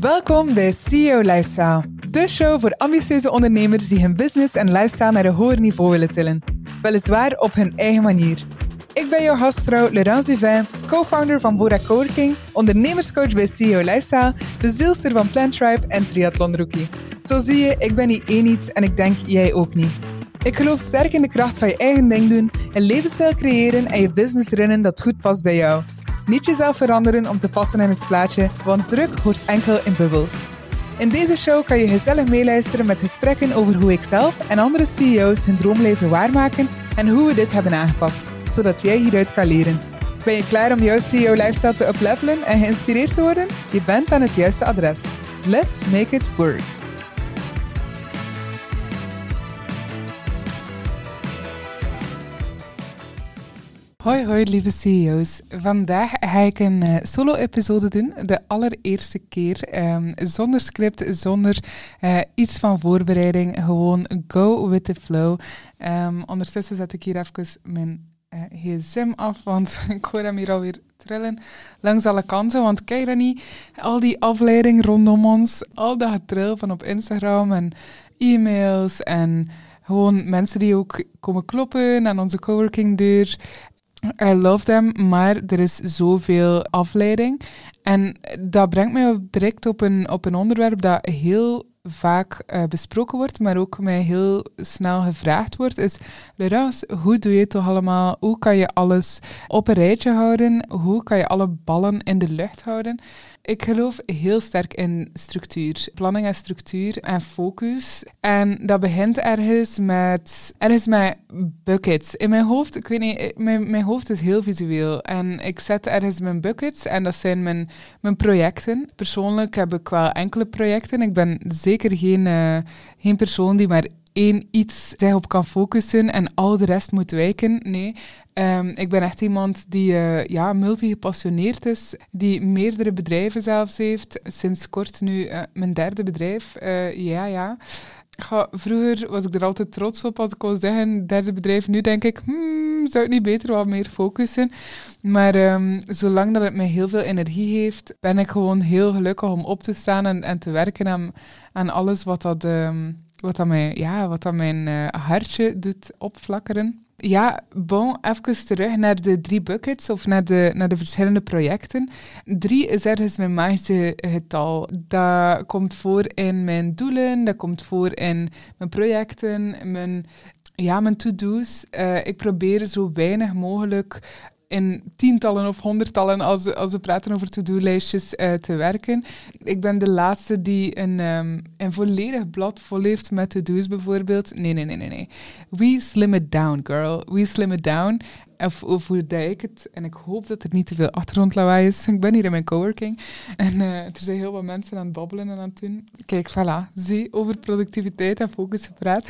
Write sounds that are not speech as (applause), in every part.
Welkom bij CEO Lifestyle, de show voor ambitieuze ondernemers die hun business en lifestyle naar een hoger niveau willen tillen. Weliswaar op hun eigen manier. Ik ben jouw gastvrouw Laurence Duvin, co-founder van Bora Coworking, ondernemerscoach bij CEO Lifestyle, de zielster van Plant Tribe en Triathlon Rookie. Zo zie je, ik ben niet één iets en ik denk jij ook niet. Ik geloof sterk in de kracht van je eigen ding doen, een levensstijl creëren en je business runnen dat goed past bij jou. Niet jezelf veranderen om te passen in het plaatje, want druk hoort enkel in bubbels. In deze show kan je gezellig meeluisteren met gesprekken over hoe ik zelf en andere CEO's hun droomleven waarmaken en hoe we dit hebben aangepakt, zodat jij hieruit kan leren. Ben je klaar om jouw CEO-lifestyle te uplevelen en geïnspireerd te worden? Je bent aan het juiste adres. Let's make it work! Hoi hoi lieve CEO's. Vandaag ga ik een uh, solo-episode doen, de allereerste keer, um, zonder script, zonder uh, iets van voorbereiding, gewoon go with the flow. Um, ondertussen zet ik hier even mijn uh, gsm af, want (laughs) ik hoor hem hier alweer trillen langs alle kanten. Want kijk dan niet, al die afleiding rondom ons, al dat getril van op Instagram en e-mails en gewoon mensen die ook komen kloppen aan onze coworking deur. I love them, maar er is zoveel afleiding. En dat brengt mij direct op een, op een onderwerp dat heel vaak uh, besproken wordt, maar ook mij heel snel gevraagd wordt, is Laurence, hoe doe je het toch allemaal? Hoe kan je alles op een rijtje houden? Hoe kan je alle ballen in de lucht houden? Ik geloof heel sterk in structuur. Planning en structuur en focus. En dat begint ergens met, ergens met buckets. In mijn hoofd, ik weet niet, mijn, mijn hoofd is heel visueel. En ik zet ergens mijn buckets en dat zijn mijn, mijn projecten. Persoonlijk heb ik wel enkele projecten. Ik ben zeker geen, uh, geen persoon die maar één iets zich op kan focussen en al de rest moet wijken. Nee, um, ik ben echt iemand die uh, ja, multi-gepassioneerd is, die meerdere bedrijven zelfs heeft. Sinds kort nu uh, mijn derde bedrijf. Uh, ja, ja. Vroeger was ik er altijd trots op als ik kon zeggen, derde bedrijf. Nu denk ik, hmm, zou ik niet beter wat meer focussen? Maar um, zolang dat het mij heel veel energie heeft, ben ik gewoon heel gelukkig om op te staan en, en te werken aan, aan alles wat dat... Um, wat dat mijn, ja, wat mijn uh, hartje doet opflakkeren. Ja, bon, even terug naar de drie buckets of naar de, naar de verschillende projecten. Drie is ergens mijn magische getal. Dat komt voor in mijn doelen, dat komt voor in mijn projecten, mijn, ja, mijn to-do's. Uh, ik probeer zo weinig mogelijk in tientallen of honderdtallen als, als we praten over to-do-lijstjes uh, te werken. Ik ben de laatste die een, um, een volledig blad vol heeft met to-do's bijvoorbeeld. Nee, nee, nee, nee, nee. We slim it down, girl. We slim it down. Of, of hoe deed ik het? En ik hoop dat er niet te veel achtergrondlawaai is. Ik ben hier in mijn coworking. En uh, er zijn heel wat mensen aan het babbelen en aan het doen. Kijk, voilà. Zie, over productiviteit en focus gepraat.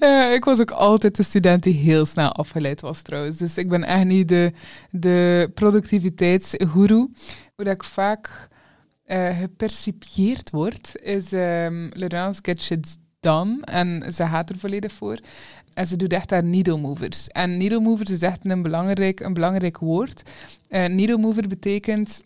uh, (laughs) ik was ook altijd de student die heel snel afgeleid was trouwens. Dus ik ben echt niet de, de productiviteitsguru. Hoe dat ik vaak uh, gepercipieerd word, is um, Laurence get done. En ze gaat er volledig voor. En ze doet echt daar needle movers. En needle movers is echt een belangrijk, een belangrijk woord. Uh, needle mover betekent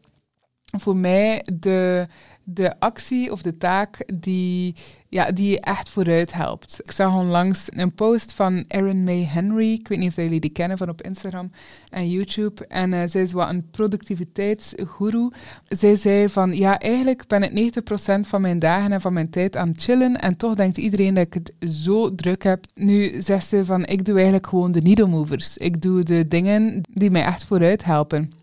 voor mij de, de actie of de taak die, ja, die je echt vooruit helpt. Ik zag onlangs een post van Erin May Henry. Ik weet niet of jullie die kennen van op Instagram en YouTube. En uh, zij is wat een productiviteitsguru. Zij zei van, ja, eigenlijk ben ik 90% van mijn dagen en van mijn tijd aan het chillen. En toch denkt iedereen dat ik het zo druk heb. Nu zegt ze van, ik doe eigenlijk gewoon de needle movers. Ik doe de dingen die mij echt vooruit helpen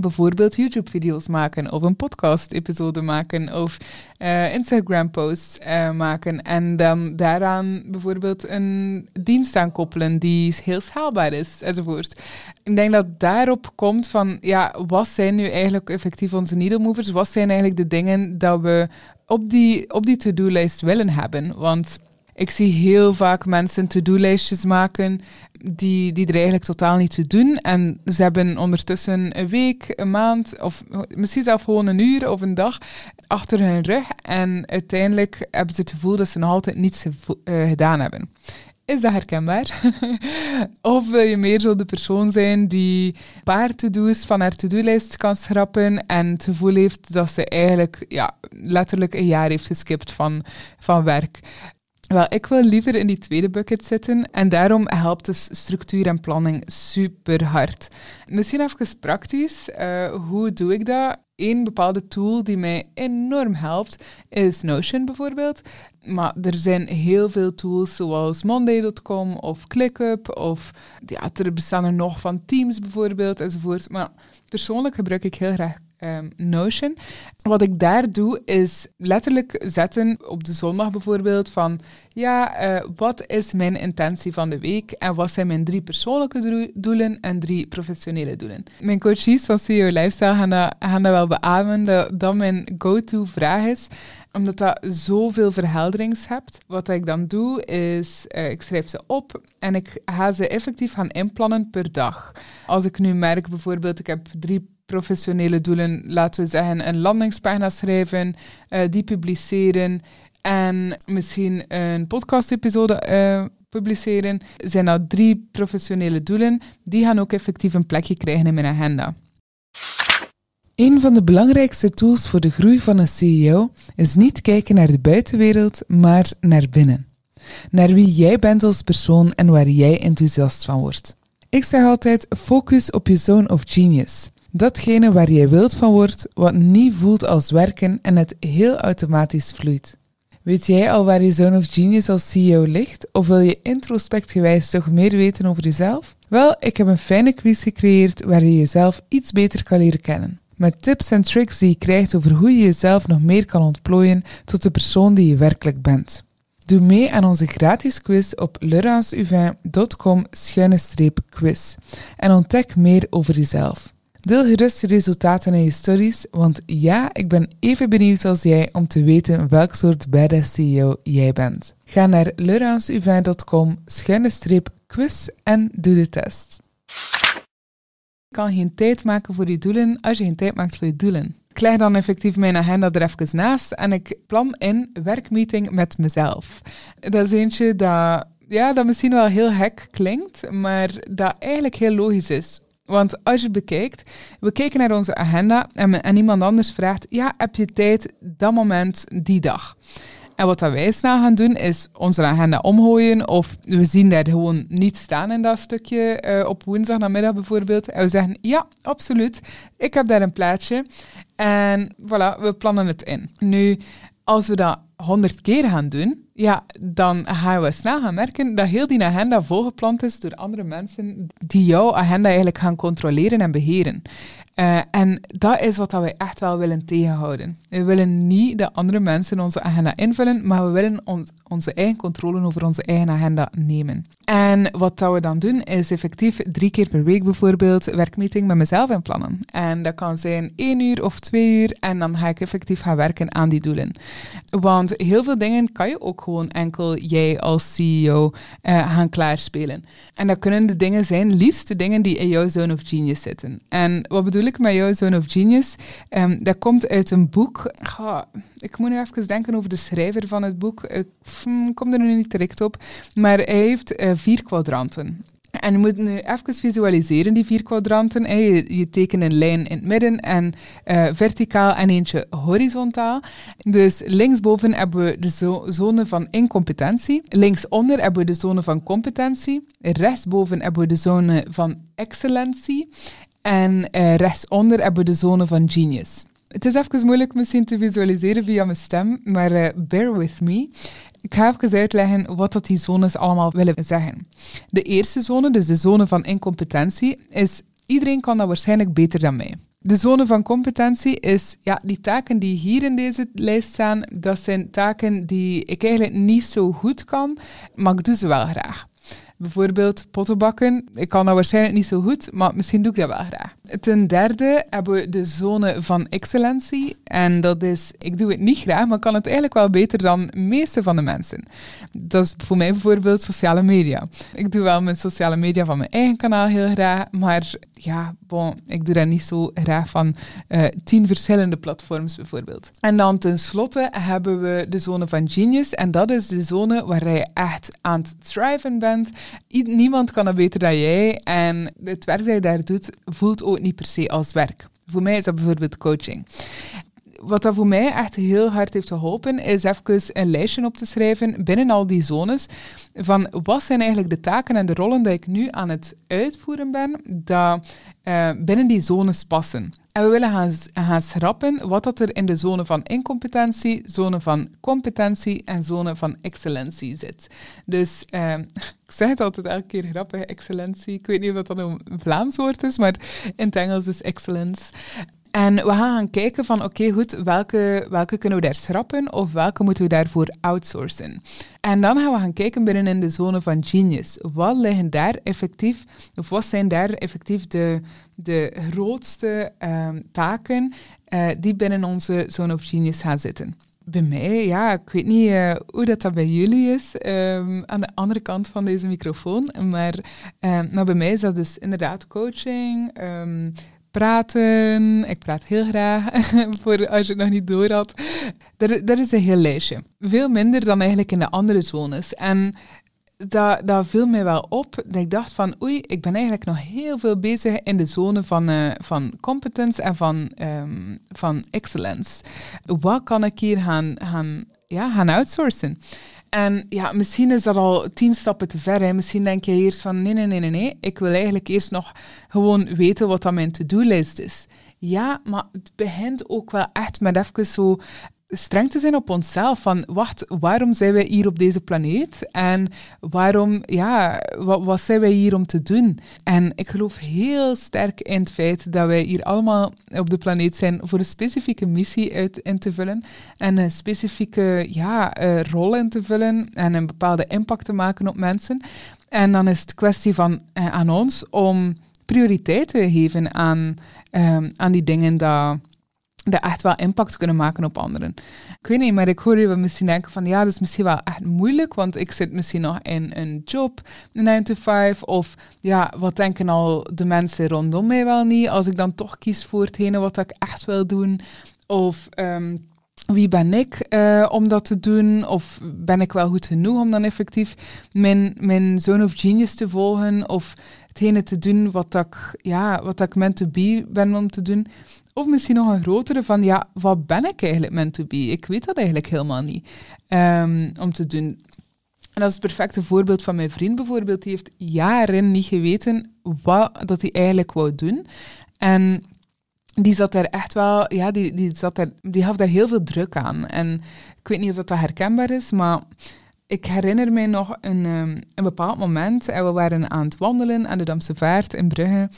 bijvoorbeeld YouTube-video's maken of een podcast-episode maken of uh, Instagram-posts uh, maken en dan daaraan bijvoorbeeld een dienst aan koppelen die heel schaalbaar is enzovoort. Ik denk dat daarop komt van, ja, wat zijn nu eigenlijk effectief onze needle movers? Wat zijn eigenlijk de dingen dat we op die, op die to-do-lijst willen hebben? Want ik zie heel vaak mensen to-do-lijstjes maken die, die er eigenlijk totaal niet toe doen. En ze hebben ondertussen een week, een maand of misschien zelfs gewoon een uur of een dag achter hun rug. En uiteindelijk hebben ze het gevoel dat ze nog altijd niets uh, gedaan hebben. Is dat herkenbaar? (laughs) of wil je meer zo de persoon zijn die een paar to-do's van haar to-do-lijst kan schrappen en het gevoel heeft dat ze eigenlijk ja, letterlijk een jaar heeft geskipt van, van werk? Wel, ik wil liever in die tweede bucket zitten en daarom helpt dus structuur en planning super hard. Misschien even praktisch, uh, hoe doe ik dat? Eén bepaalde tool die mij enorm helpt is Notion bijvoorbeeld. Maar er zijn heel veel tools zoals Monday.com of ClickUp of ja, er bestaan er nog van Teams bijvoorbeeld enzovoort. Maar persoonlijk gebruik ik heel graag um, Notion. Wat ik daar doe, is letterlijk zetten op de zondag bijvoorbeeld van, ja, uh, wat is mijn intentie van de week en wat zijn mijn drie persoonlijke doelen en drie professionele doelen. Mijn coaches van CEO Lifestyle gaan dat, wel beamen, dat dat mijn go-to vraag is omdat dat zoveel verhelderings hebt. Wat ik dan doe, is uh, ik schrijf ze op en ik ga ze effectief gaan inplannen per dag. Als ik nu merk bijvoorbeeld, ik heb drie professionele doelen, laten we zeggen, een landingspagina schrijven, uh, die publiceren en misschien een podcast-episode uh, publiceren, zijn dat drie professionele doelen. Die gaan ook effectief een plekje krijgen in mijn agenda. Een van de belangrijkste tools voor de groei van een CEO is niet kijken naar de buitenwereld, maar naar binnen. Naar wie jij bent als persoon en waar jij enthousiast van wordt. Ik zeg altijd: focus op je zone of genius. Datgene waar jij wild van wordt, wat niet voelt als werken en het heel automatisch vloeit. Weet jij al waar je zone of genius als CEO ligt? Of wil je introspectgewijs toch meer weten over jezelf? Wel, ik heb een fijne quiz gecreëerd waar je jezelf iets beter kan leren kennen. Met tips en tricks die je krijgt over hoe je jezelf nog meer kan ontplooien tot de persoon die je werkelijk bent. Doe mee aan onze gratis quiz op laurensuvin.com-quiz en ontdek meer over jezelf. Deel gerust de resultaten in je stories, want ja, ik ben even benieuwd als jij om te weten welk soort badass CEO jij bent. Ga naar laurensuvin.com-quiz en doe de test kan geen tijd maken voor je doelen als je geen tijd maakt voor je doelen. Ik leg dan effectief mijn agenda er even naast en ik plan in werkmeeting met mezelf. Dat is eentje dat, ja, dat misschien wel heel gek klinkt, maar dat eigenlijk heel logisch is. Want als je bekijkt, we kijken naar onze agenda en, en iemand anders vraagt, ja, heb je tijd dat moment, die dag? En wat wij snel gaan doen, is onze agenda omgooien. Of we zien daar gewoon niet staan in dat stukje uh, op woensdagnamiddag bijvoorbeeld. En we zeggen, ja, absoluut. Ik heb daar een plaatje. En voilà, we plannen het in. Nu, als we dat honderd keer gaan doen, ja, dan gaan we snel gaan merken dat heel die agenda volgepland is door andere mensen die jouw agenda eigenlijk gaan controleren en beheren. Uh, en dat is wat we echt wel willen tegenhouden. We willen niet dat andere mensen onze agenda invullen, maar we willen onze eigen controle over onze eigen agenda nemen. En wat dat we dan doen, is effectief drie keer per week bijvoorbeeld werkmeeting met mezelf inplannen. En dat kan zijn één uur of twee uur en dan ga ik effectief gaan werken aan die doelen. Want heel veel dingen kan je ook gewoon enkel jij als CEO uh, gaan klaarspelen. En dat kunnen de dingen zijn, liefst de dingen die in jouw zone of genius zitten. En wat bedoel ik met jouw zone of genius? Um, dat komt uit een boek. Ik moet nu even denken over de schrijver van het boek. Ik hm, kom er nu niet direct op. Maar hij heeft uh, vier kwadranten. En je moet nu even visualiseren, die vier kwadranten. Je, je tekent een lijn in het midden en uh, verticaal en eentje horizontaal. Dus linksboven hebben we de zo zone van incompetentie. Linksonder hebben we de zone van competentie. Rechtsboven hebben we de zone van excellentie. En uh, rechtsonder hebben we de zone van genius. Het is even moeilijk misschien te visualiseren via mijn stem, maar uh, bear with me. Ik ga even uitleggen wat dat die zones allemaal willen zeggen. De eerste zone, dus de zone van incompetentie, is iedereen kan dat waarschijnlijk beter dan mij. De zone van competentie is, ja, die taken die hier in deze lijst staan, dat zijn taken die ik eigenlijk niet zo goed kan, maar ik doe ze wel graag. Bijvoorbeeld pottenbakken. Ik kan dat waarschijnlijk niet zo goed, maar misschien doe ik dat wel graag. Ten derde hebben we de zone van excellentie. En dat is, ik doe het niet graag, maar kan het eigenlijk wel beter dan de meeste van de mensen. Dat is voor mij bijvoorbeeld sociale media. Ik doe wel mijn sociale media van mijn eigen kanaal heel graag, maar ja, bon, ik doe dat niet zo graag van uh, tien verschillende platforms bijvoorbeeld. En dan tenslotte hebben we de zone van genius. En dat is de zone waar je echt aan het thriven bent. niemand kan dat beter dan jij. En het werk dat je daar doet, voelt ook niet per se als werk. Voor mij is dat bijvoorbeeld coaching wat dat voor mij echt heel hard heeft geholpen, is even een lijstje op te schrijven binnen al die zones van wat zijn eigenlijk de taken en de rollen die ik nu aan het uitvoeren ben, dat uh, binnen die zones passen. En we willen gaan, gaan schrappen wat dat er in de zone van incompetentie, zone van competentie en zone van excellentie zit. Dus uh, (laughs) ik zeg het altijd elke keer grappig, excellentie. Ik weet niet of dat een Vlaams woord is, maar in het Engels is excellence. En we gaan gaan kijken van, oké, goed, welke, welke kunnen we daar schrappen of welke moeten we daarvoor outsourcen? En dan gaan we gaan kijken binnen in de zone van genius. Wat liggen daar effectief, of wat zijn daar effectief de, de grootste um, taken uh, die binnen onze zone of genius gaan zitten? Bij mij, ja, ik weet niet uh, hoe dat, dat bij jullie is, um, aan de andere kant van deze microfoon, maar, maar bij mij is dat dus inderdaad coaching, praten. Ik praat heel graag, (laughs) voor als je het nog niet door had. Er, is een heel lijstje. Veel minder dan eigenlijk in de andere zones. En dat, viel mij wel op. Dat ik dacht van, oei, ik ben eigenlijk nog heel veel bezig in de zone van, uh, van competence en van, um, van excellence. Wat kan ik hier gaan, gaan, ja, gaan outsourcen? En ja, misschien is dat al tien stappen te ver. Hè. Misschien denk je eerst van nee, nee, nee, nee, nee. Ik wil eigenlijk eerst nog gewoon weten wat dat mijn to-do-lijst is. Ja, maar het begint ook wel echt met even zo streng te zijn op onszelf. Van, wacht, waarom zijn wij hier op deze planeet? En waarom, ja, wat, wat zijn wij hier om te doen? En ik geloof heel sterk in het feit dat wij hier allemaal op de planeet zijn voor een specifieke missie uit in te vullen. En een specifieke ja, uh, rol in te vullen. En een bepaalde impact te maken op mensen. En dan is het kwestie van uh, aan ons om prioriteit te geven aan, um, aan die dingen dat dat echt wel impact kunnen maken op anderen. Ik weet niet, maar ik hoor je misschien denken van ja, dat is misschien wel echt moeilijk, want ik zit misschien nog in een job, 9 to 5, of ja, wat denken al de mensen rondom mij wel niet, als ik dan toch kies voor hetgene wat ik echt wil doen, of... Um, wie ben ik uh, om dat te doen? Of ben ik wel goed genoeg om dan effectief mijn, mijn zone of genius te volgen? Of hetgene te doen wat ik, ja, wat ik meant to be ben om te doen? Of misschien nog een grotere van, ja, wat ben ik eigenlijk meant to be? Ik weet dat eigenlijk helemaal niet um, om te doen. En dat is het perfecte voorbeeld van mijn vriend bijvoorbeeld. Die heeft jaren niet geweten wat dat hij eigenlijk wou doen. En die zat daar echt wel, ja, die, die, zat daar, die gaf daar heel veel druk aan. En ik weet niet of dat, herkenbaar is, maar ik herinner mij nog een, um, een bepaald moment. En we waren aan het wandelen aan de Damse Vaart in Brugge.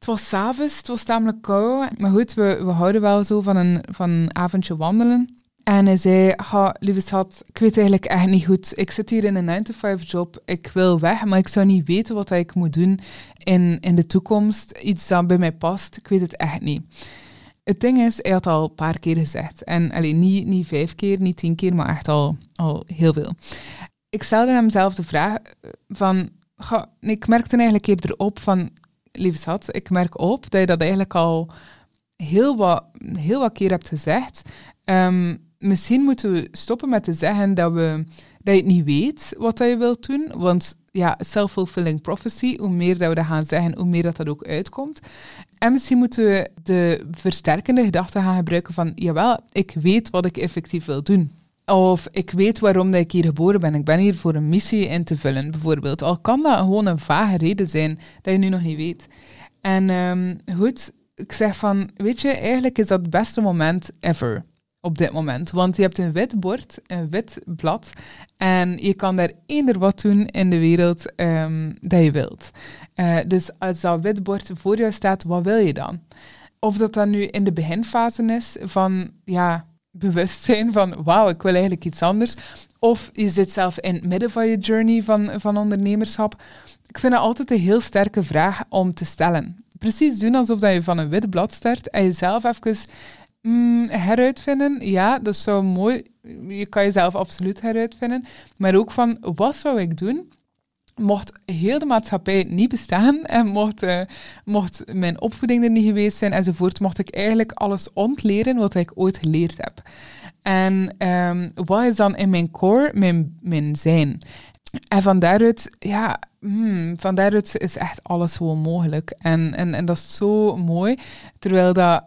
Het was s'avonds, het was tamelijk koud. Maar goed, we, we houden wel zo van een, van een avondje wandelen. En hij zei, ha, lieve schat, ik weet eigenlijk echt niet goed. Ik zit hier in een 9-to-5 job. Ik wil weg, maar ik zou niet weten wat ik moet doen in, in de toekomst. Iets dat bij mij past. Ik weet het echt niet. Het ding is, hij had al een paar keer gezegd. En alleen niet, niet vijf keer, niet tien keer, maar echt al, al heel veel. Ik stelde hem zelf de vraag van... Ga, ik merkte eigenlijk eerder op van lieve schat, ik merk op dat je dat eigenlijk al heel wat, heel wat keer hebt gezegd. Um, misschien moeten we stoppen met te zeggen dat, we, dat je het niet weet wat je wilt doen. Want ja, self-fulfilling prophecy, hoe meer dat we dat gaan zeggen, hoe meer dat dat ook uitkomt. En misschien moeten we de versterkende gedachte gaan gebruiken van, jawel, ik weet wat ik effectief wil doen. Of ik weet waarom dat ik hier geboren ben. Ik ben hier voor een missie in te vullen, bijvoorbeeld. Al kan dat gewoon een vage reden zijn dat je nu nog niet weet. En um, goed, ik zeg van, weet je, eigenlijk is dat het beste moment ever op dit moment. Want je hebt een wit bord, een wit blad, en je kan daar eender wat doen in de wereld um, dat je wilt. Uh, dus als dat wit bord voor jou staat, wat wil je dan? Of dat dan nu in de beginfase is van, ja, bewustzijn van wauw, ik wil eigenlijk iets anders. Of je zit zelf in het midden van je journey van, van ondernemerschap. Ik vind dat altijd een heel sterke vraag om te stellen. precies doen alsof dat je van een wit blad start en jezelf even mm, heruitvinden. Ja, dat is zo mooi. Je kan jezelf absoluut heruitvinden. Maar ook van, wat zou ik doen mocht heel de maatschappij niet bestaan en mocht, uh, mocht mijn opvoeding er niet geweest zijn enzovoort, mocht ik eigenlijk alles ontleren wat ik ooit geleerd heb. En um, wat is dan in mijn core mijn, mijn zijn? En van daaruit, ja, hmm, van daaruit is echt alles gewoon mogelijk. En, en, en dat is zo mooi, terwijl dat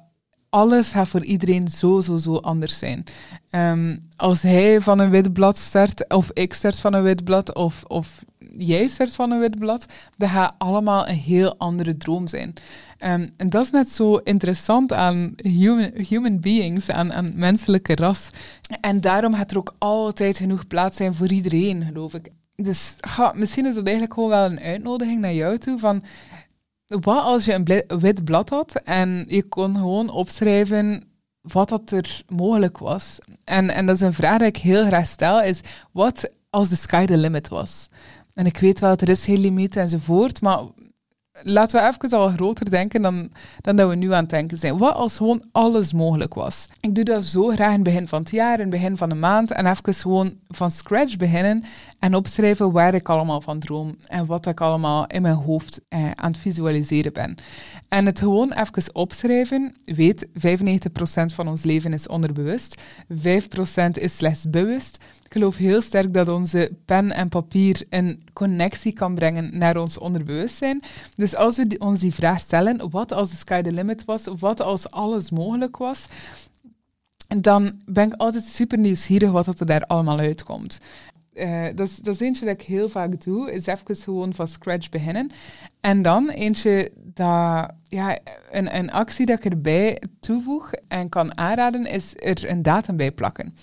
alles gaat voor iedereen zo, zo, zo anders zijn. Um, als hij van een wit blad start, of ik start van een wit blad, of, of jij start van een wit blad, dat gaat allemaal een heel andere droom zijn. Um, en dat is net zo interessant aan human, human beings, aan, aan menselijke ras. En daarom gaat er ook altijd genoeg plaats zijn voor iedereen, geloof ik. Dus misschien is dat eigenlijk gewoon wel een uitnodiging naar jou toe van wat als je een wit blad had en je kon gewoon opschrijven wat dat er mogelijk was. En, en dat is een vraag die ik heel graag stel, is wat als de sky the limit was? En ik weet wel, er is geen limiet enzovoort, maar laten we even al groter denken dan, dan dat we nu aan het denken zijn. Wat als gewoon alles mogelijk was? Ik doe dat zo graag in het begin van het jaar, in het begin van de maand, en even gewoon van scratch beginnen en opschrijven waar ik allemaal van droom en wat ik allemaal in mijn hoofd eh, aan het visualiseren ben. En het gewoon even opschrijven, weet, 95% van ons leven is onderbewust, 5% is slechts bewust, geloof heel sterk dat onze pen en papier een connectie kan brengen naar ons onderbewustzijn. Dus als we ons die vraag stellen, wat als de sky the limit was, wat als alles mogelijk was, dan ben ik altijd super nieuwsgierig wat er daar allemaal uitkomt. Uh, dat, is, dat eentje dat ik heel vaak doe, is even gewoon van scratch beginnen. En dan eentje dat, ja, een, een actie dat ik erbij toevoeg en kan aanraden, is er een datum bij plakken.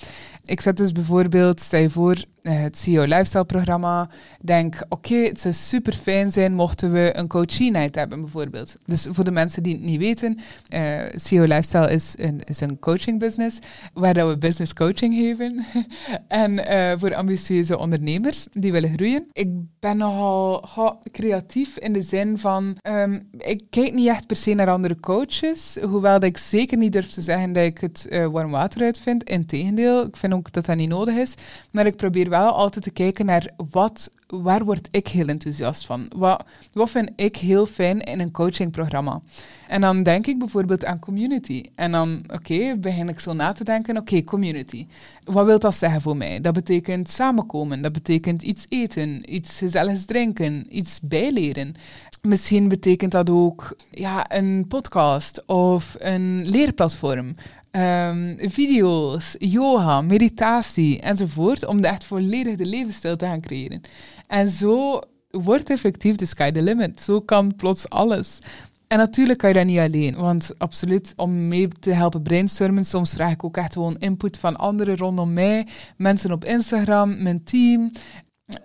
Ik zet dus bijvoorbeeld, stel je voor, eh, het CEO Lifestyle programma. Denk, oké, het zou super fijn zijn mochten we een coaching night hebben, bijvoorbeeld. Dus voor de mensen die het niet weten, eh, CEO Lifestyle is een, is een coaching business, waar we business coaching geven. (laughs) en uh, voor ambitieuze ondernemers die willen groeien. Ik ben nogal creatief in de zin van, um, ik kijk niet echt per se naar andere coaches, hoewel dat ik zeker niet durf te zeggen dat ik het warm water uitvind. Integendeel, ik vind ook dat dat niet nodig is. Maar ik probeer wel altijd te kijken naar wat, waar word ik heel enthousiast van? Wat, wat vind ik heel fijn in een coachingprogramma? En dan denk ik bijvoorbeeld aan community. En dan, oké, begin ik zo na te denken, oké, community. Wat wil dat zeggen voor mij? Dat betekent samenkomen, dat betekent iets eten, iets gezelligs drinken, iets bijleren. Misschien betekent dat ook ja, een podcast of een leerplatform. Um, video's, yoga, meditatie enzovoort, om echt volledig de levensstijl te gaan creëren. En zo wordt effectief de sky the limit. Zo kan plots alles. En natuurlijk kan je dat niet alleen, want absoluut om mee te helpen brainstormen, soms vraag ik ook echt gewoon input van anderen rondom mij, mensen op Instagram, mijn team.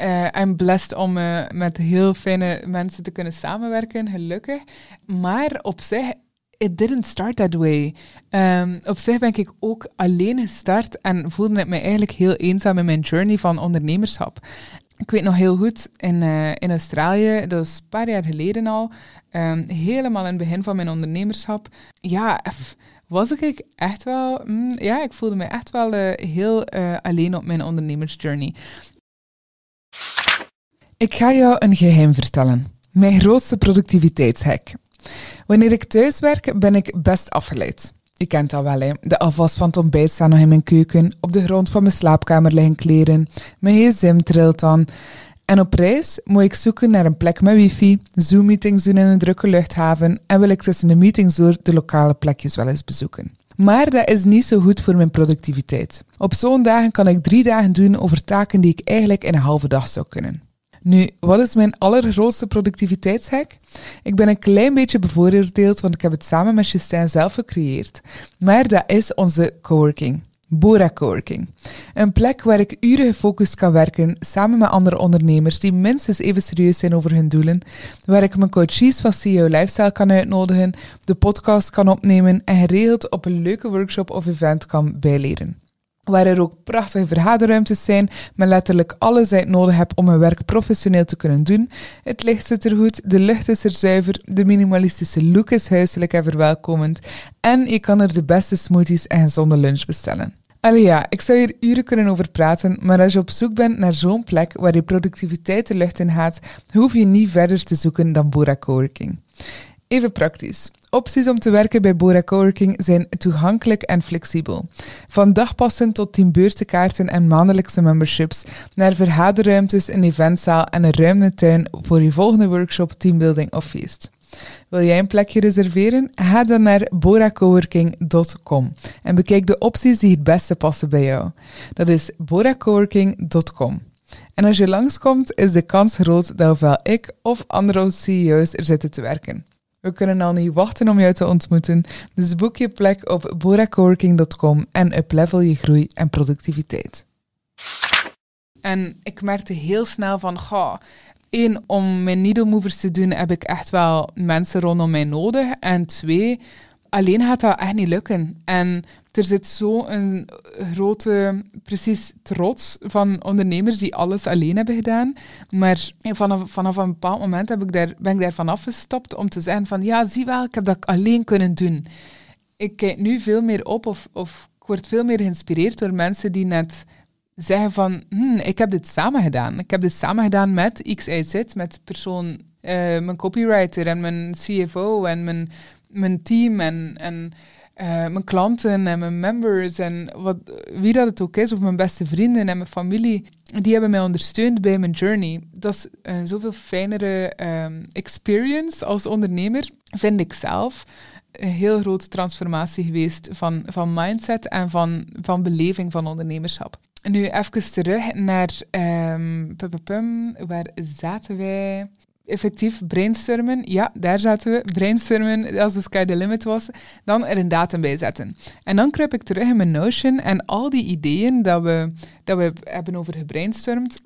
Uh, I'm blessed om uh, met heel fijne mensen te kunnen samenwerken, gelukkig. Maar op zich it didn't start that way. Um, op zich ben ik ook alleen gestart en voelde ik me eigenlijk heel eenzaam in mijn journey van ondernemerschap. Ik weet nog heel goed, in, uh, in Australië, dat is een paar jaar geleden al, um, helemaal in het begin van mijn ondernemerschap, ja, was ik echt wel, mm, ja, ik voelde me echt wel heel alleen op mijn ondernemersjourney. Ik ga jou een geheim vertellen. Mijn grootste productiviteitshack. Wanneer ik thuis werk, ben ik best afgeleid. Je kent dat wel, hè. De afwas van het ontbijt staat nog in mijn keuken. Op de grond van mijn slaapkamer liggen kleren. Mijn gsm trilt dan. En op reis moet ik zoeken naar een plek met wifi, Zoom-meetings doen in een drukke luchthaven en wil ik tussen de meetings door de lokale plekjes wel eens bezoeken. Maar dat is niet zo goed voor mijn productiviteit. Op zo'n dagen kan ik drie dagen doen over taken die ik eigenlijk in een halve dag zou kunnen. Nu, wat is mijn allergrootste productiviteitshack? Ik ben een klein beetje bevooroordeeld, want ik heb het samen met Justin zelf gecreëerd. Maar dat is onze coworking. Bora Coworking. Een plek waar ik uren gefocust kan werken samen met andere ondernemers die minstens even serieus zijn over hun doelen, waar ik mijn coaches van CEO Lifestyle kan uitnodigen, de podcast kan opnemen en geregeld op een leuke workshop of event kan bijleren. Waar er ook prachtige vergaderruimtes zijn, met letterlijk alles je nodig hebt om je werk professioneel te kunnen doen. Het licht zit er goed, de lucht is er zuiver, de minimalistische look is huiselijk en verwelkomend en je kan er de beste smoothies en gezonde lunch bestellen. Allee ja, ik zou hier uren kunnen over praten, maar als je op zoek bent naar zo'n plek waar je productiviteit de lucht in gaat, hoef je niet verder te zoeken dan Bora Coworking. Even praktisch. Opties om te werken bij Bora Coworking zijn toegankelijk en flexibel. Van dagpassen tot teambeurtenkaarten en maandelijkse memberships, naar vergaderruimtes, een eventzaal en een ruime tuin voor je volgende workshop, teambuilding of feest. Wil jij een plekje reserveren? Ga dan naar boracoworking.com en bekijk de opties die het beste passen bij jou. Dat is boracoworking.com. En als je langskomt, is de kans groot dat ofwel ik of andere CEO's er zitten te werken. We kunnen al niet wachten om jou te ontmoeten, dus boek je plek op boracoworking.com en uplevel je groei en productiviteit. En ik merkte heel snel van, ga, één, om mijn needle movers te doen heb ik echt wel mensen rondom mij nodig. En twee, alleen gaat dat echt niet lukken. En er zit zo een grote, precies trots van ondernemers die alles alleen hebben gedaan. Maar vanaf, vanaf een bepaald moment heb ik daar, ben ik daarvan afgestapt om te zeggen van ja, zie wel, ik heb dat alleen kunnen doen. Ik kijk nu veel meer op of, of ik word veel meer geïnspireerd door mensen die net zeggen van, hm, ik heb dit samen gedaan. Ik heb dit samen gedaan met XYZ, met persoon, uh, mijn copywriter en mijn CFO en mijn, mijn team en, en uh, mijn klanten en mijn members en wat, wie dat het ook is, of mijn beste vrienden en mijn familie, die hebben mij ondersteund bij mijn journey. Dat is een zoveel fijnere um, experience als ondernemer, vind ik zelf. Een heel grote transformatie geweest van, van mindset en van, van beleving van ondernemerschap. Nu even terug naar um, waar zaten wij? Effectief brainstormen. Ja, daar zaten we. Brainstormen, als de sky the limit was. Dan er een datum bij zetten. En dan kruip ik terug in mijn Notion en al die ideeën dat we, dat we hebben over gebrainstormd,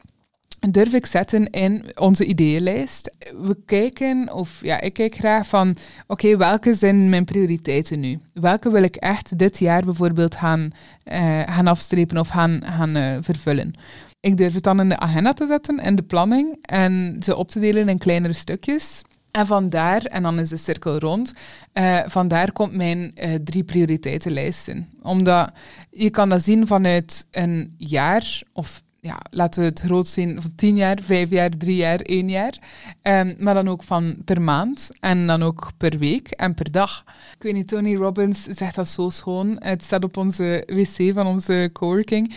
durf ik zetten in onze ideeënlijst. We kijken, of ja, ik kijk graag van, oké, welke zijn mijn prioriteiten nu? Welke wil ik echt dit jaar bijvoorbeeld gaan, uh, gaan afstrepen of gaan, gaan uh, vervullen? Ik durf het dan in de agenda te zetten, in de planning, en ze op te delen in kleinere stukjes. En vandaar, en dan is de cirkel rond, uh, vandaar komt mijn uh, drie prioriteitenlijsten. Omdat je kan dat zien vanuit een jaar of ja, laten we het groot zien van tien jaar, vijf jaar, drie jaar, één jaar. Um, maar dan ook van per maand en dan ook per week en per dag. Ik weet niet, Tony Robbins zegt dat zo schoon. Het staat op onze wc van onze coworking.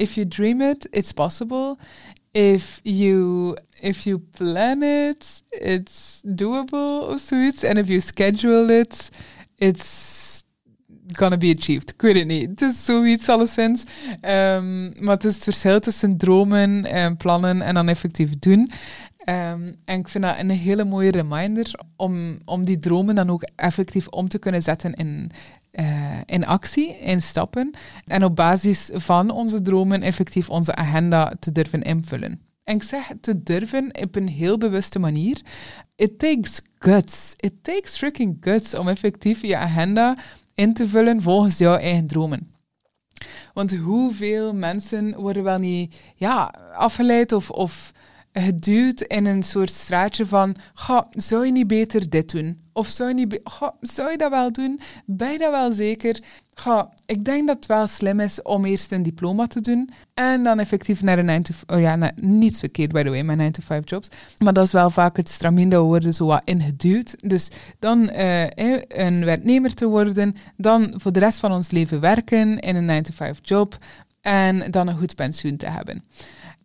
If you dream it, it's possible. If you, if you plan it, it's doable of zoiets. And if you schedule it, it's gonna be achieved. Ik niet. Het is zoiets alleszins. Um, maar het is het verschil tussen dromen en plannen en dan effectief doen. Um, en ik vind dat een hele mooie reminder om, om die dromen dan ook effectief om te kunnen zetten in, uh, in actie, in stappen. En op basis van onze dromen effectief onze agenda te durven invullen. En ik zeg te durven op een heel bewuste manier. It takes guts. It takes freaking guts om effectief je agenda in te vullen volgens jouw eigen dromen. Want hoeveel mensen worden wel niet ja, afgeleid of, of geduwd in een soort straatje van, ga, zou je niet beter dit doen? Of zou je, niet zou dat wel doen? Ben je dat wel zeker? Ik denk dat het wel slim is om eerst een diploma te doen en dan effectief naar een 9 to Oh ja, nou, niets verkeerd, by the way, mijn 9 to 5 jobs. Maar dat is wel vaak het stramien dat worden zo wat ingeduwd. Dus dan uh, een werknemer te worden, dan voor de rest van ons leven werken in een 9 to 5 job en dan een goed pensioen te hebben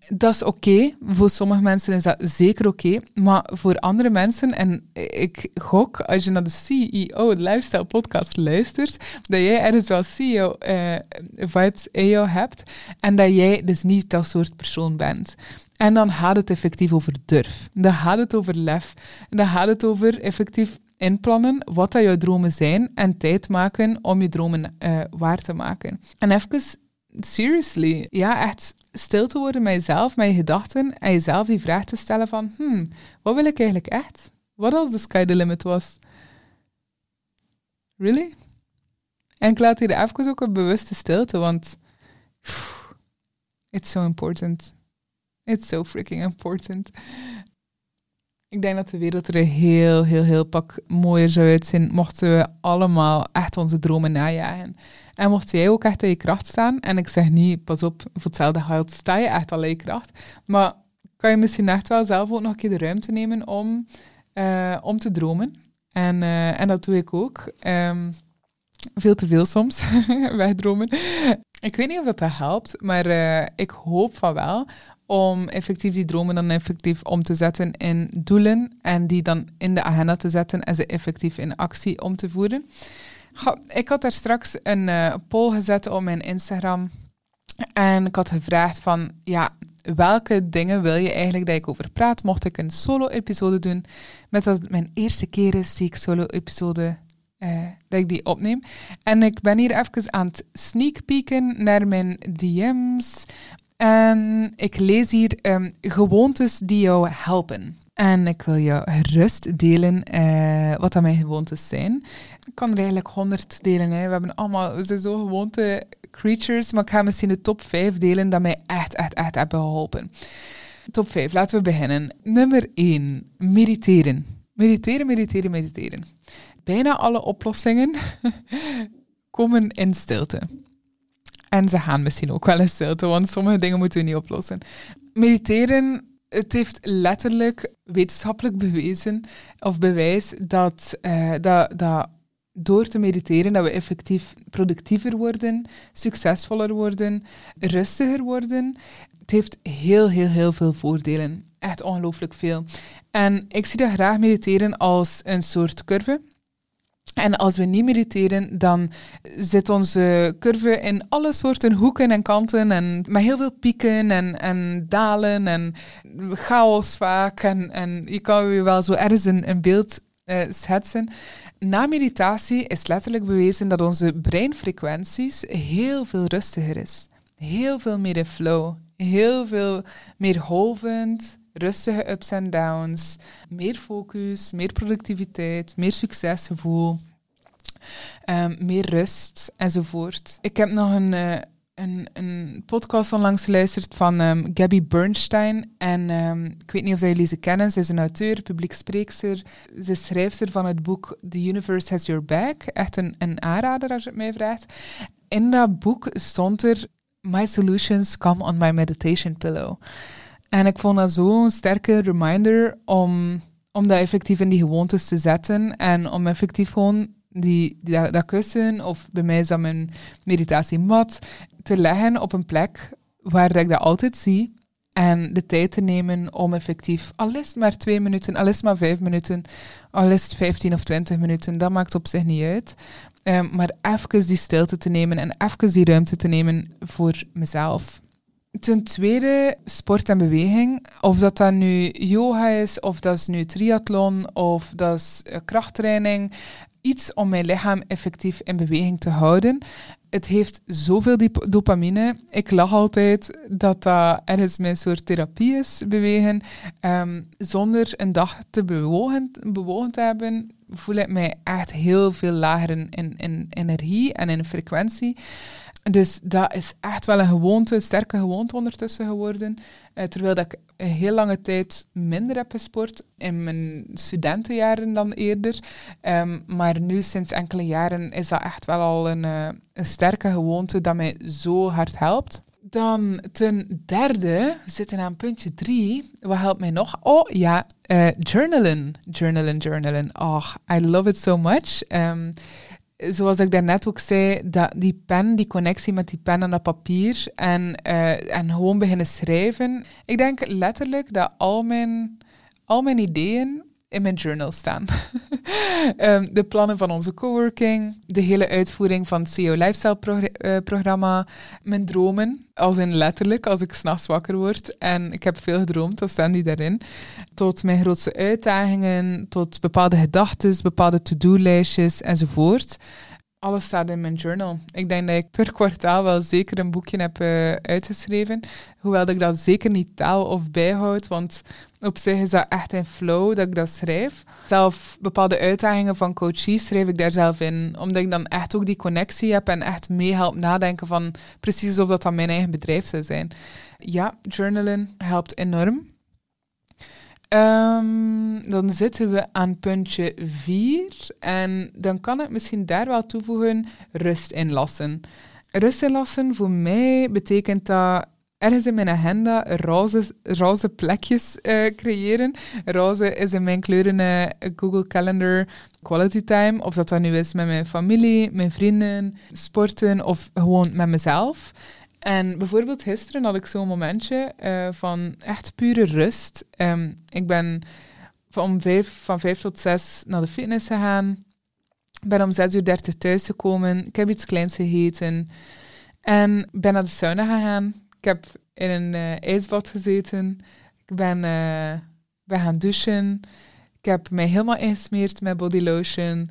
dat is oké. Voor sommige mensen is dat zeker oké. Maar voor andere mensen, en ik gok als je naar de CEO Lifestyle Podcast luistert, dat jij ergens wel CEO uh, vibes in jou hebt en dat jij dus niet dat soort persoon bent. En dan gaat het effectief over durf. Dan gaat het over lef. Dan gaat het over effectief inplannen wat dat jouw dromen zijn en tijd maken om je dromen uh, waar te maken. En even seriously, ja, echt stil te worden met jezelf, met gedachten en jezelf die vraag te stellen van, hmm, wat wil ik eigenlijk echt? Wat als de sky the limit was? Really? En ik laat hier even ook een bewuste stilte, want It's so important. It's so freaking important. Ik denk dat de wereld er heel, heel, heel pak mooier zou uitzien mochten we allemaal echt onze dromen najagen. En mocht jij ook echt in je kracht staan, en ik zeg niet, pas op, voor hetzelfde geld sta je echt al in je kracht, maar kan je misschien echt wel zelf ook nog een keer de ruimte nemen om, uh, om te dromen. En, uh, en dat doe ik ook. Um, veel te veel soms, (laughs) wegdromen. Ik weet niet of dat, helpt, maar uh, ik hoop van wel om effectief die dromen dan effectief om te zetten in doelen en die dan in de agenda te zetten en ze effectief in actie om te voeren. Ik had daar straks een uh, poll gezet op mijn Instagram en ik had gevraagd van, ja, welke dingen wil je eigenlijk dat ik over praat? Mocht ik een solo-episode doen, met dat het mijn eerste keer is die ik solo-episode uh, dat ik die opneem. En ik ben hier even aan het sneak peeken naar mijn DM's. En ik lees hier um, gewoontes die jou helpen. En ik wil jou gerust delen uh, wat dat mijn gewoontes zijn. Ik kan er eigenlijk honderd delen. Hè. We, hebben allemaal, we zijn zo gewoonte creatures, maar ik ga misschien de top 5 delen dat mij echt, echt, echt hebben geholpen. Top 5, laten we beginnen. Nummer 1, mediteren. Mediteren, mediteren, mediteren. Bijna alle oplossingen (laughs) komen in stilte. En ze gaan misschien ook wel in stilte, want sommige dingen moeten we niet oplossen. Mediteren, het heeft letterlijk wetenschappelijk bewezen of bewijs dat, uh, dat, dat door te mediteren dat we effectief productiever worden, succesvoller worden, rustiger worden. Het heeft heel, heel, heel veel voordelen. Echt ongelooflijk veel. En ik zie dat graag mediteren als een soort curve. En als we niet mediteren, dan zit onze curve in alle soorten hoeken en kanten. En met heel veel pieken en, en dalen en chaos vaak. En, en je kan je wel zo ergens een, een beeld uh, schetsen. Na meditatie is letterlijk bewezen dat onze breinfrequenties heel veel rustiger is. Heel veel meer in flow. Heel veel meer golvend, rustige ups en downs, meer focus, meer productiviteit, meer succesgevoel, um, meer rust enzovoort. Ik heb nog een, uh, een, een podcast onlangs geluisterd van um, Gabby Bernstein. En um, ik weet niet of jullie ze kennen. Ze is een auteur, publiek spreekster. Ze is schrijfster van het boek The Universe Has Your Back. Echt een, een aanrader als je het mij vraagt. In dat boek stond er My solutions come on my meditation pillow. En ik vond dat zo'n sterke reminder om, om dat effectief in die gewoontes te zetten en om effectief gewoon die, dat, kussen, of bij mij is dat mijn meditatiemat, te leggen op een plek waar ik dat altijd zie. En de tijd te nemen om effectief, al het maar twee minuten, al maar vijf minuten, al is vijftien of twintig minuten, dat maakt op zich niet uit. Um, maar even die stilte te nemen en even die ruimte te nemen voor mezelf. Ten tweede, sport en beweging. Of dat dan nu yoga is, of dat is nu triathlon, of dat is eh, krachttraining. Iets om mijn lichaam effectief in beweging te houden. Het heeft zoveel dopamine. Ik lach altijd dat dat ergens mijn soort therapie is, bewegen. Ehm, zonder een dag te bewogen, bewogen te hebben, voel ik mij echt heel veel lager in, in, in energie en in frequentie. Dus dat is echt wel een gewoonte, een sterke gewoonte ondertussen geworden. Uh, terwijl dat ik een heel lange tijd minder heb gesport, in mijn studentenjaren dan eerder. Um, maar nu, sinds enkele jaren, is dat echt wel al een, uh, een sterke gewoonte dat mij zo hard helpt. Dan ten derde, we zitten aan puntje drie. Wat helpt mij nog? Oh ja, uh, journalen. Journalen, journalen. Oh, I love it so much. Um, zoals ik daarnet ook zei, dat die pen, die connectie met die pen en dat papier en, uh, en gewoon beginnen schrijven. Ik denk letterlijk dat al mijn, al mijn ideeën in mijn journal staan. um, (laughs) de plannen van onze coworking, de hele uitvoering van het CEO Lifestyle eh, programma, mijn dromen, als in letterlijk, als ik s'nachts wakker word en ik heb veel gedroomd, dan staan die daarin. Tot mijn grootste uitdagingen, tot bepaalde gedachten, bepaalde to-do-lijstjes enzovoort alles staat in mijn journal. Ik denk dat ik per kwartaal wel zeker een boekje heb uh, uitgeschreven. Hoewel ik dat zeker niet taal of bijhoud. Want op zich is dat echt een flow dat ik dat schrijf. Zelf bepaalde uitdagingen van coaches schrijf ik daar zelf in. Omdat ik dan echt ook die connectie heb en echt meehelp nadenken van precies alsof dat dan mijn eigen bedrijf zou zijn. Ja, journalen helpt enorm. Ehm, dan zitten we aan puntje 4. En dan kan ik misschien daar wel toevoegen rust inlassen. Rust inlassen voor mij betekent dat ergens in mijn agenda roze, roze plekjes uh, creëren. Roze is in mijn kleuren uh, Google Calendar quality time. Of dat dat nu is met mijn familie, mijn vrienden, sporten of gewoon met mezelf. En bijvoorbeeld gisteren had ik zo'n momentje uh, van echt pure rust. Um, ik ben van vijf, tot zes naar de fitness gegaan. Ben om zes uur dertig thuis gekomen. Ik heb iets kleins gegeten. En ben naar de sauna gegaan. Ik heb in een ijsbad gezeten. Ik ben, uh, gaan douchen. Ik heb mij helemaal ingesmeerd met body lotion.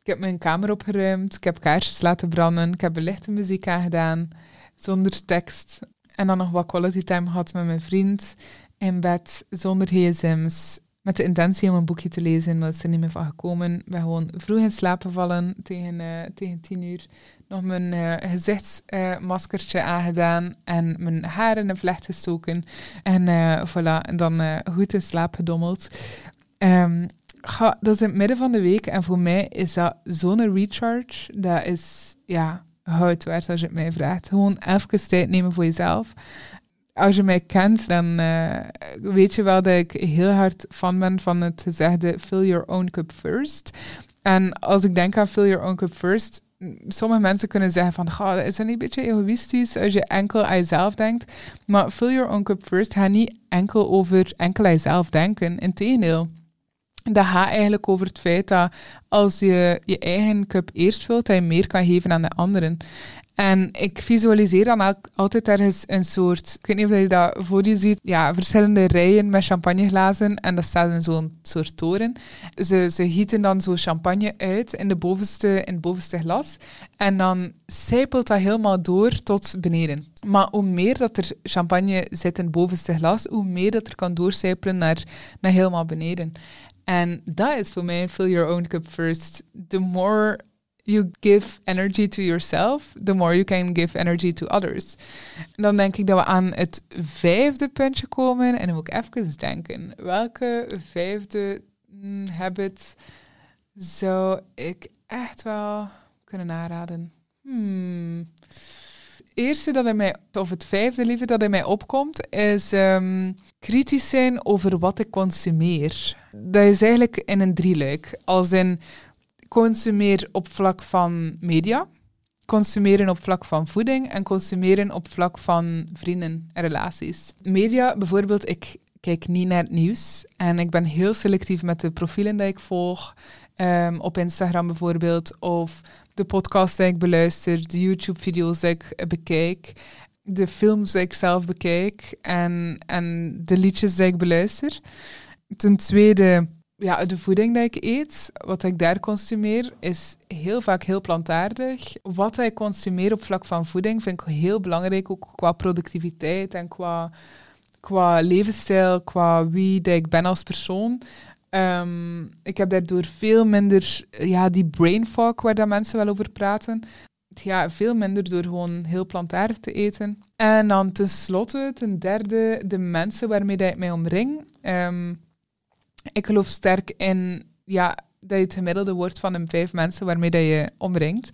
Ik heb mijn kamer opgeruimd. Ik heb kaarsjes laten branden. Ik heb lichte muziek aangedaan zonder tekst. En dan nog wat quality time gehad met mijn vriend in bed, zonder gsm's. Met de intentie om een boekje te lezen, maar dat is er niet meer van gekomen. Ik ben gewoon vroeg in slaap gevallen tegen, uh, tegen tien uur. Nog mijn uh, gezichtsmaskertje uh, aangedaan en mijn haar in een vlecht gestoken. En voilà, en dan goed in slaap gedommeld. Ga, dat is in het midden van de week en voor mij is dat zo'n recharge. Dat is, ja, hout werd als je het mij vraagt. Gewoon even tijd nemen voor jezelf. Als je mij kent, dan uh, weet je wel dat ik heel hard fan ben van het gezegde fill your own cup first. En als ik denk aan fill your own cup first, sommige mensen kunnen zeggen van, ga, is dat niet een beetje egoïstisch als je enkel aan jezelf denkt? Maar fill your own cup first gaat niet enkel over enkel aan jezelf denken. Integendeel dat gaat eigenlijk over het feit dat als je je eigen cup eerst vult, dat je meer kan geven aan de anderen. En ik visualiseer dan altijd ergens een soort, ik weet niet of je dat voor je ziet, ja, verschillende rijen met champagneglazen en dat staat in zo'n soort toren. Ze, ze gieten dan zo champagne uit in, de bovenste, in het bovenste glas en dan sijpelt dat helemaal door tot beneden. Maar hoe meer dat er champagne zit in het bovenste glas, hoe meer dat er kan doorcijpelen naar, naar helemaal beneden. En dat is voor mij fill your own cup first. The more you give energy to yourself, the more you can give energy to others. Dan denk ik dat we aan het vijfde puntje komen. En dan moet ik even denken. Welke vijfde mm, habit zou ik echt wel kunnen aanraden? Hmm. Het eerste dat in mij, of het vijfde liever dat in mij opkomt, is um, kritisch zijn over wat ik consumeer dat is eigenlijk in een drieluik. Als in consumeer op vlak van media, consumeren op vlak van voeding en consumeren op vlak van vrienden en relaties. Media, bijvoorbeeld, ik kijk niet naar het nieuws en ik ben heel selectief met de profielen die ik volg. Um, op Instagram bijvoorbeeld, of de podcast die ik beluister, de YouTube-video's die ik bekijk, de films die ik zelf bekijk en, en de liedjes die ik beluister. Ten tweede, ja, de voeding die ik eet, wat ik daar consumeer, is heel vaak heel plantaardig. Wat ik consumeer op vlak van voeding vind ik heel belangrijk, ook qua productiviteit en qua, qua levensstijl, qua wie dat ik ben als persoon. Um, ik heb daardoor veel minder ja, die brain fog waar dat mensen wel over praten. Ja, veel minder door gewoon heel plantaardig te eten. En dan tenslotte, ten derde, de mensen waarmee ik mij omring. Um, ik geloof sterk in ja, dat je het gemiddelde wordt van een vijf mensen waarmee dat je omringt.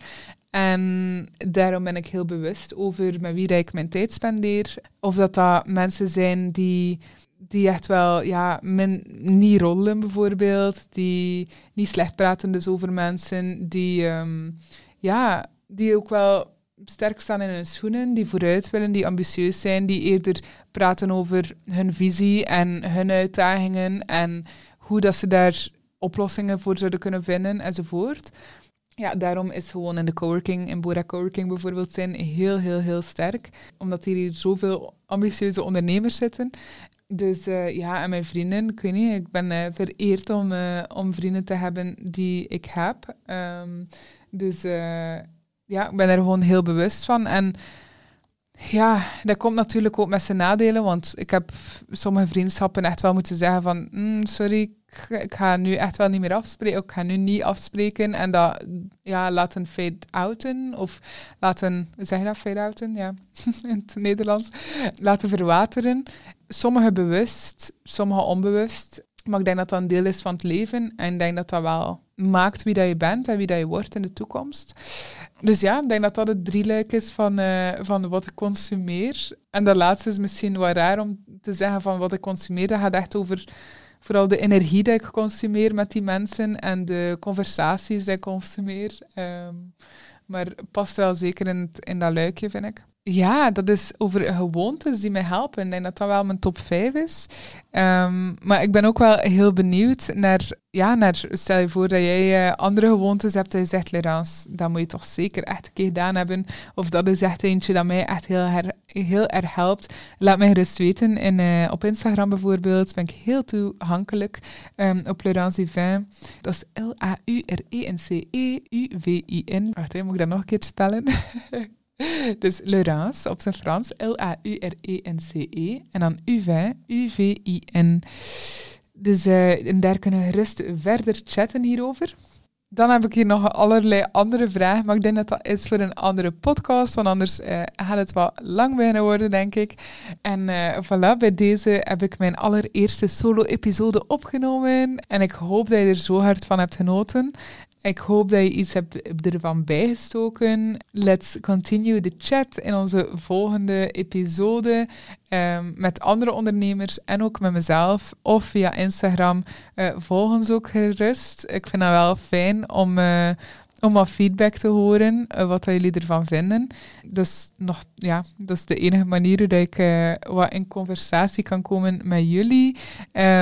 En daarom ben ik heel bewust over met wie ik mijn tijd spendeer. Of dat dat mensen zijn die, die echt wel ja, min, niet rollen bijvoorbeeld. Die niet slecht praten dus over mensen. Die, um, ja, die ook wel sterk staan in hun schoenen, die vooruit willen, die ambitieus zijn, die eerder praten over hun visie en hun uitdagingen en hoe dat ze daar oplossingen voor zouden kunnen vinden enzovoort. Ja, daarom is gewoon in de coworking, in Bora Coworking bijvoorbeeld, zijn heel, heel, heel sterk. Omdat hier zoveel ambitieuze ondernemers zitten. Dus uh, ja, en mijn vrienden, ik weet niet, ik ben uh, vereerd om, uh, om vrienden te hebben die ik heb. Um, dus ja, ik ben er gewoon heel bewust van. En Ja, dat komt natuurlijk ook met zijn nadelen, want ik heb sommige vriendschappen echt wel moeten zeggen van, mm, sorry, ik ga nu echt wel niet meer afspreken, ik ga nu niet afspreken en dat ja, laten fade-outen, of laten, zeg je dat, fade-outen? Ja, (laughs) in het Nederlands. Laten verwateren. Sommige bewust, sommige onbewust. Maar ik denk dat dat een deel is van het leven en ik denk dat dat wel maakt wie dat je bent en wie dat je wordt in de toekomst. Dus ja, ik denk dat dat het drieluik is van, uh, van wat ik consumeer. En dat laatste is misschien wel raar om te zeggen van wat ik consumeer. Dat gaat echt over vooral de energie die ik consumeer met die mensen en de conversaties die ik consumeer. Um, maar past wel zeker in, in dat luikje, vind ik. Ja, dat is over gewoontes die mij helpen. Ik denk dat dat wel mijn top 5 is. Um, maar ik ben ook wel heel benieuwd naar, ja, naar stel je voor dat jij uh, andere gewoontes hebt en je zegt, Laurence, dat moet je toch zeker echt een keer gedaan hebben. Of dat is echt eentje dat mij echt heel, heel erg helpt. Laat mij gerust weten. In, uh, op Instagram bijvoorbeeld ben ik heel toegankelijk. Um, op Laurence Uvin. Dat is L-A-U-R-E-N-C-E-U-V-I-N. Wacht, moet ik dat nog een keer spellen? (laughs) (laughs) Dus Laurence op zijn Frans, L-A-U-R-E-N-C-E. E. En dan Uvin, U-V-I-N. Dus en daar kunnen we gerust verder chatten hierover. Dan heb ik hier nog allerlei andere vragen, maar ik denk dat dat is voor een andere podcast, want anders uh, gaat het wel lang beginnen worden, denk ik. En uh, voilà, bij deze heb ik mijn allereerste solo-episode opgenomen en ik hoop dat je er zo hard van hebt genoten. Ik hoop dat je iets hebt ervan bijgestoken. Let's continue the chat in onze volgende episode um, met andere ondernemers en ook met mezelf of via Instagram. Uh, volg ons ook gerust. Ik vind dat wel fijn om, uh, om wat feedback te horen, uh, wat jullie ervan vinden. Dus nog, ja, dat is de enige manier hoe ik wat in conversatie kan komen met jullie.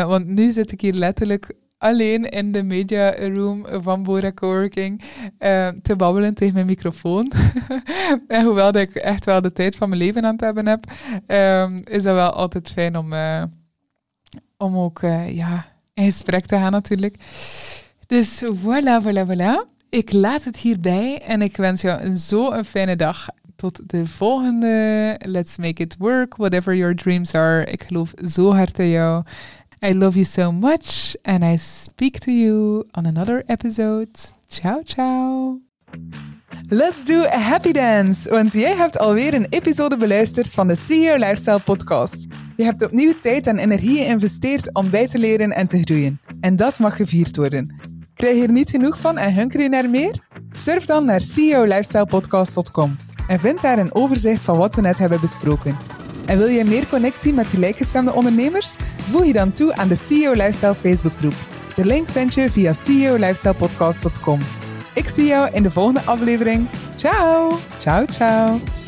want nu zit ik hier letterlijk alleen in de media room van Bora Coworking uh, te babbelen tegen mijn microfoon. (laughs) en hoewel dat ik echt wel de tijd van mijn leven aan het hebben heb, um, is dat wel altijd fijn om, uh, om ook uh, ja, in gesprek te gaan natuurlijk. Dus voilà, voilà, voilà. Ik laat het hierbij en ik wens jou zo een fijne dag. Tot de volgende. Let's make it work, whatever your dreams are. Ik geloof zo hard in jou. I love you so much and I speak to you on another episode. Ciao, ciao. Let's do a happy dance, want jij hebt alweer een episode beluisterd van de CEO Lifestyle Podcast. Je hebt opnieuw tijd en energie geïnvesteerd om bij te leren en te groeien. En dat mag gevierd worden. Krijg je er niet genoeg van en hunker je naar meer? Surf dan naar ceolifestylepodcast.com en vind daar een overzicht van wat we net hebben besproken. En wil je meer connectie met gelijkgestemde ondernemers? Voeg je dan toe aan de CEO Lifestyle Facebookgroep. De link vind je via ceolifestylepodcast.com. Ik zie jou in de volgende aflevering. Ciao! Ciao, ciao!